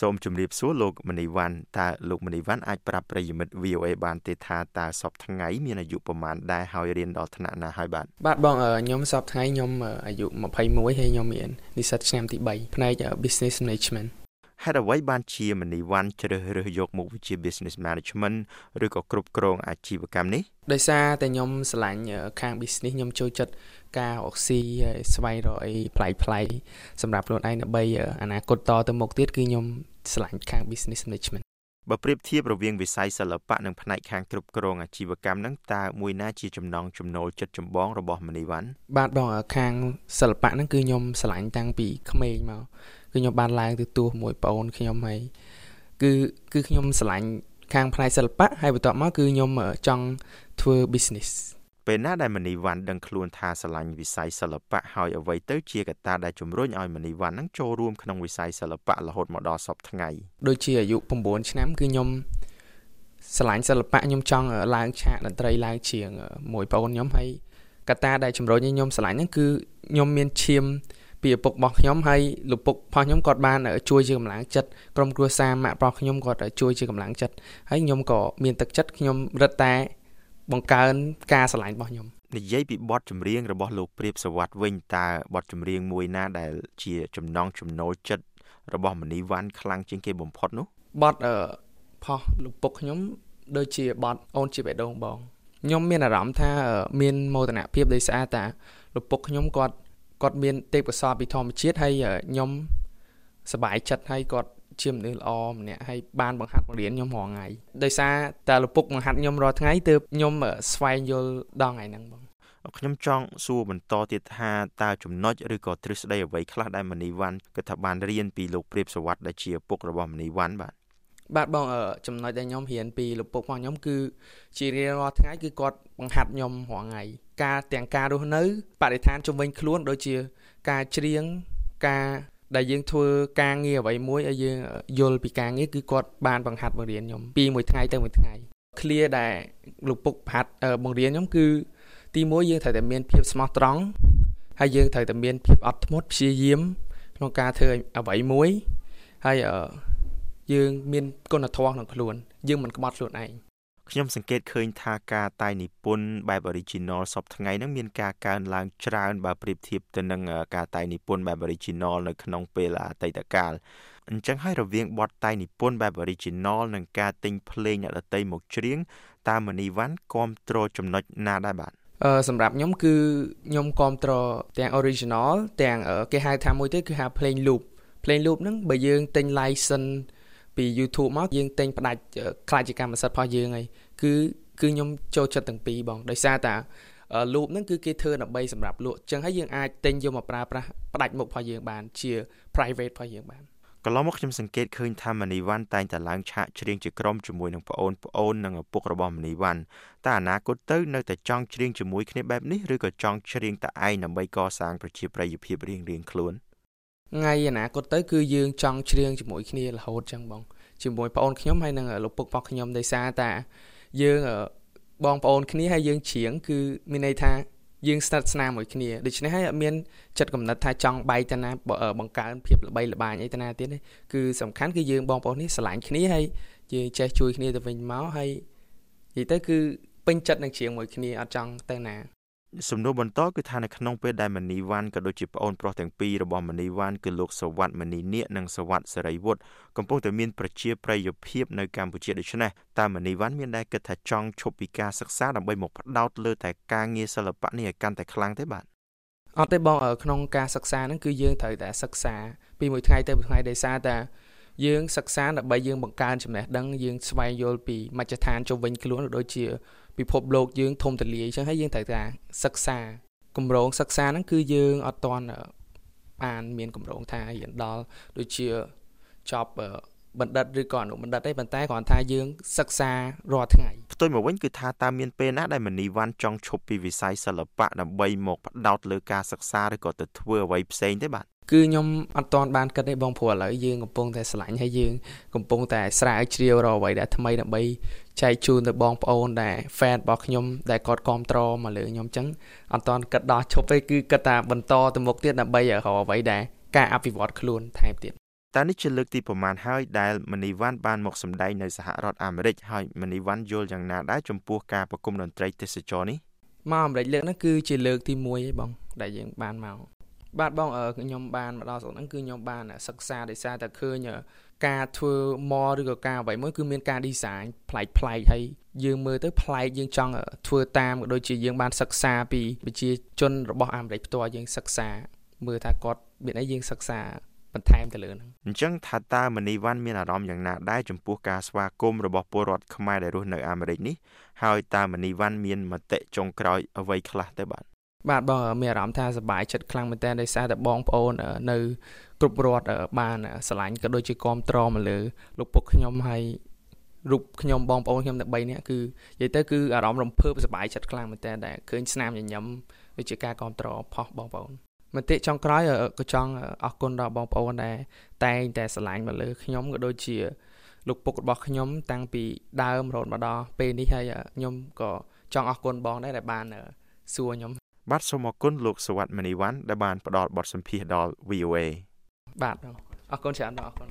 សូមជម្រាបសួរលោកមនីវ៉ាន់តើលោកមនីវ៉ាន់អាចប្រាប់ប្រិយមិត្ត VOA បានទេថាតើសពថ្ងៃមានអាយុប្រមាណដែរហើយរៀនដល់ថ្នាក់ណាហើយបាទបាទបងខ្ញុំសពថ្ងៃខ្ញុំអាយុ21ហើយខ្ញុំមាននិស្សិតឆ្នាំទី3ផ្នែក Business Management ហេតុអ្វីបានជាមនីវ៉ាន់ជ្រើសរើសយកមុខវិជ្ជា Business Management ឬក៏គ្រប់គ្រងអាជីវកម្មនេះដោយសារតែខ្ញុំស្រឡាញ់ខាង business ខ្ញុំចូលចិត្តការអុកស៊ីស្វែងរកអីប្លែកប្លែកសម្រាប់ខ្លួនឯងដើម្បីអនាគតតទៅមុខទៀតគឺខ្ញុំ ស្រឡាញ់ខាង business management បើប្រៀបធៀបរវាងវិស័យសិល្បៈនិងផ្នែកខាងគ្រប់គ្រងអាជីវកម្មហ្នឹងតើមួយណាជាចំណងចំណូលចិត្តចម្បងរបស់មនីវ៉ាន់បាទបងខាងសិល្បៈហ្នឹងគឺខ្ញុំស្រឡាញ់តាំងពីក្មេងមកគឺខ្ញុំបានឡើងទៅទួមួយប្អូនខ្ញុំហើយគឺគឺខ្ញុំស្រឡាញ់ខាងផ្នែកសិល្បៈហើយបន្ទាប់មកគឺខ្ញុំចង់ធ្វើ business ពេលណាដែលមនីវ៉ាន់ដឹងខ្លួនថាស្រឡាញ់វិស័យសិល្បៈហើយអ្វីទៅជាកត្តាដែលជំរុញឲ្យមនីវ៉ាន់នឹងចូលរួមក្នុងវិស័យសិល្បៈរហូតមកដល់សពថ្ងៃដូចជាអាយុ9ឆ្នាំគឺខ្ញុំស្រឡាញ់សិល្បៈខ្ញុំចង់ឡើងឆាកតន្ត្រីឡើងជាងមួយប្អូនខ្ញុំហើយកត្តាដែលជំរុញឲ្យខ្ញុំស្រឡាញ់ហ្នឹងគឺខ្ញុំមានឈាមពីឪពុករបស់ខ្ញុំហើយលោកពុករបស់ខ្ញុំគាត់បានជួយជាកម្លាំងចិត្តក្រុមគ្រួសារម៉ាក់ប្រុសខ្ញុំគាត់ជួយជាកម្លាំងចិត្តហើយខ្ញុំក៏មានទឹកចិត្តខ្ញុំរឹតតែ បង្កើនការស្រឡាញ់របស់ខ្ញុំនិយាយពីបទចម្រៀងរបស់លោកព្រាបសវັດវិញតើបទចម្រៀងមួយណាដែលជាចំណងចំណូលចិត្តរបស់មនីវ៉ាន់ខ្លាំងជាងគេបំផុតនោះបទអឺផុសលោកពុកខ្ញុំដូចជាបទអូនជាបេះដូងបងខ្ញុំមានអារម្មណ៍ថាមានមោទនភាពដោយសារតែលោកពុកខ្ញុំគាត់គាត់មានទេពកោសល្យពីធម្មជាតិហើយខ្ញុំសប្បាយចិត្តហើយគាត់ ជាមនុស្សល្អម្នាក់ហើយបានបង្ហាត់បង្រៀនខ្ញុំរាល់ថ្ងៃដោយសារតែឪពុកបង្ហាត់ខ្ញុំរាល់ថ្ងៃទើបខ្ញុំស្វែងយល់ដល់ថ្ងៃហ្នឹងបងខ្ញុំចង់សួរបន្តទៀតថាតើចំណុចឬក៏ទ្រឹស្ដីអ្វីខ្លះដែលមនីវ៉ាន់គិតថាបានរៀនពីលោកព្រាបសវັດដែលជាពុករបស់មនីវ៉ាន់បាទបាទបងចំណុចដែលខ្ញុំរៀនពីលោកពុករបស់ខ្ញុំគឺជារៀនរាល់ថ្ងៃគឺគាត់បង្ហាត់ខ្ញុំរាល់ថ្ងៃការទាំងការរស់នៅបរិស្ថានជុំវិញខ្លួនដូចជាការច្រៀងការ ដែលយើងធ្វើការងារអ្វីមួយឲ្យយើងយល់ពីការងារគឺគាត់បានបង្ហាត់បង្រៀនខ្ញុំពីមួយថ្ងៃទៅមួយថ្ងៃ clear ដែលលោកពុកបង្ហាត់បង្រៀនខ្ញុំគឺទីមួយយើងត្រូវតែមានភាពស្មោះត្រង់ហើយយើងត្រូវតែមានភាពអត់ធ្មត់ព្យាយាមក្នុងការធ្វើអ្វីមួយហើយយើងមានគុណធម៌ក្នុងខ្លួនយើងមិនក្បត់ខ្លួនឯង ខ្ញុំសង្កេតឃើញថាការតាយនិពន្ធបែប original សពថ្ងៃហ្នឹងមានការកើនឡើងច្រើនបើប្រៀបធៀបទៅនឹងការតាយនិពន្ធបែប original នៅក្នុងពេលអតីតកាលអញ្ចឹងហើយរវាងបទតាយនិពន្ធបែប original និងការទិញភ្លេងអ្នកដតីមកច្រៀងតើមនីវ៉ាន់គ្រប់គ្រងចំណុចណាដែរបាទអឺសម្រាប់ខ្ញុំគឺខ្ញុំគ្រប់គ្រងទាំង original ទាំងគេហៅថាមួយទៀតគឺហៅ plain loop plain loop ហ្នឹងបើយើងទិញ license ពី YouTube មកយើងទិញផ្ដាច់ខ្លាចជាកម្មសិទ្ធិរបស់យើងហើយគឺគឺខ្ញុំចូលចិត្តទាំងពីរបងដោយសារតាលូបហ្នឹងគឺគេធ្វើដើម្បីសម្រាប់លក់អញ្ចឹងហើយយើងអាចទិញយកមកប្រើប្រាស់ផ្ដាច់មុខរបស់យើងបានជា private របស់យើងបានកន្លងមកខ្ញុំសង្កេតឃើញថាមនីវ៉ាន់តែងតែឡើងឆាកច្រៀងជាក្រុមជាមួយនឹងប្អូនប្អូននិងឪពុករបស់មនីវ៉ាន់តើអនាគតទៅនៅតែចង់ច្រៀងជាមួយគ្នាបែបនេះឬក៏ចង់ច្រៀងតែឯងដើម្បីកសាងប្រជាប្រិយភាពរៀងៗខ្លួន ថ្ងៃអនាគតទៅគឺយើងចង់ច្រៀងជាមួយគ្នារហូតចឹងបងជាមួយប្អូនខ្ញុំហើយនិងលោកពុករបស់ខ្ញុំដោយសារតាយើងបងប្អូនគ្នាហើយយើងច្រៀងគឺមានន័យថាយើងស្និទ្ធស្នាលមួយគ្នាដូច្នេះហើយអត់មានចិត្តកំណត់ថាចង់បែកទៅណាបង្កើនភាពល្បីល្បាញអីទៅណាទៀតទេគឺសំខាន់គឺយើងបងប្អូននេះស្រឡាញ់គ្នាហើយយើងចេះជួយគ្នាទៅវិញមកហើយនិយាយទៅគឺពេញចិត្តនឹងច្រៀងមួយគ្នាអត់ចង់ទៅណា សំណួរបន្តគឺថានៅក្នុងពេលដែលមនីវ៉ាន់ក៏ដូចជាប្អូនប្រុសទាំងពីររបស់មនីវ៉ាន់គឺលោកសវັດមនីនាគនិងសវັດសេរីវុឌ្ឍកំពុងតែមានប្រជាប្រិយភាពនៅកម្ពុជាដូច្នេះតើមនីវ៉ាន់មានដែរគិតថាចង់ឈប់ពីការសិក្សាដើម្បីមកផ្ដោតលើតែការងារសិល្បៈនេះឲ្យកាន់តែខ្លាំងទេបាទអត់ទេបងក្នុងការសិក្សាហ្នឹងគឺយើងត្រូវតែសិក្សាពីមួយថ្ងៃទៅមួយថ្ងៃដោយសារតែ យើងសិក្សាដើម្បីយើងបង្កើនចំណេះដឹងយើងស្វែងយល់ពីមជ្ឈដ្ឋានជុំវិញខ្លួនដូចជាពិភពលោកយើងធំទលាយអញ្ចឹងហើយយើងត្រូវតែសិក្សាគម្រោងសិក្សាហ្នឹងគឺយើងអត់ទាន់បានមានគម្រោងថារៀនដល់ដូចជាចប់ បណ្ឌិតឬក៏អនុបណ្ឌិតទេប៉ុន្តែគ្រាន់ថាយើងសិក្សារាល់ថ្ងៃផ្ទុយមកវិញគឺថាតើមានពេលណាដែលមនីវ៉ាន់ចង់ឈប់ពីវិស័យសិល្បៈដើម្បីមកផ្ដោតលើការសិក្សាឬក៏ទៅធ្វើអ្វីផ្សេងទេបាទគឺខ្ញុំអត់ទាន់បានគិតទេបងព្រោះឥឡូវយើងកំពុងតែស្រឡាញ់ហើយយើងកំពុងតែស្រាវជ្រាវរកអ្វីដែលថ្មីដើម្បីចែកជូនទៅបងប្អូនដែល fan របស់ខ្ញុំដែលគាត់គ្រប់គ្រងមកលើខ្ញុំអញ្ចឹងអត់ទាន់គិតដល់ឈប់ទេគឺគិតថាបន្តទៅមុខទៀតដើម្បីរកអ្វីដែលការអភិវឌ្ឍខ្លួនថែមទៀត តើនេះជាលើកទីប្រមាណហើយដែលមនីវ៉ាន់បានមកសម្ដែងនៅសហរដ្ឋអាមេរិកហើយមនីវ៉ាន់យល់យ៉ាងណាដែរចំពោះការប្រគំតន្ត្រីទេសចរនេះមកអាមេរិកលើកហ្នឹងគឺជាលើកទី1ឯងបង ដែលយើងបានមកបាទបងខ្ញុំបានមកដល់ស្រុកហ្នឹងគឺខ្ញុំបានសិក្សាដោយសារតែឃើញការធ្វើម៉ឬក៏ការអ្វីមួយគឺមានការ design ប្លែកប្លែកហើយយើងមើលទៅប្លែកយើងចង់ធ្វើតាមក៏ដូចជាយើងបានសិក្សាពីវិជាជនរបស់អាមេរិកផ្ទាល់យើងសិក្សាមើលថាគាត់មានអីយើងសិក្សា បន្ថែមទៅលើហ្នឹងអញ្ចឹងថាតើមនីវ៉ាន់មានអារម្មណ៍យ៉ាងណាដែរចំពោះការស្វាគមន៍របស់ពលរដ្ឋខ្មែរដែលរស់នៅអាមេរិកនេះហើយតើមនីវ៉ាន់មានមតិចុងក្រោយអ្វីខ្លះទៅបាទបាទបងមានអារម្មណ៍ថាសប្បាយចិត្តខ្លាំងមែនតើដោយសារតែបងប្អូននៅគ្រប់រដ្ឋបានឆ្លាញ់ក៏ដូចជាគ្រប់ត្រមកលើលោកពុកខ្ញុំហើយរូបខ្ញុំបងប្អូនខ្ញុំទាំង3នាក់គឺនិយាយទៅគឺអារម្មណ៍រំភើបសប្បាយចិត្តខ្លាំងមែនតើដែលឃើញស្នាមញញឹមដូចជាការគ្រប់ត្រផុសបងប្អូន មតិចុងក្រោយក៏ចង់អរគុណដល់បងប្អូនដែលតែងតែឆ្លាញ់មកលើខ្ញុំក៏ដូចជាលោកពុករបស់ខ្ញុំ តាំងពីដើមរហូតមកដល់ពេលនេះហើយខ្ញុំក៏ចង់អរគុណបងដែរដែលបានសួរខ្ញុំបាទសូមអរគុណលោកសវັດមនីវ៉ាន់ដែលបានផ្ដល់បទសម្ភាសន៍ដល់ VOA បាទអរគុណច្រើនអរគុណ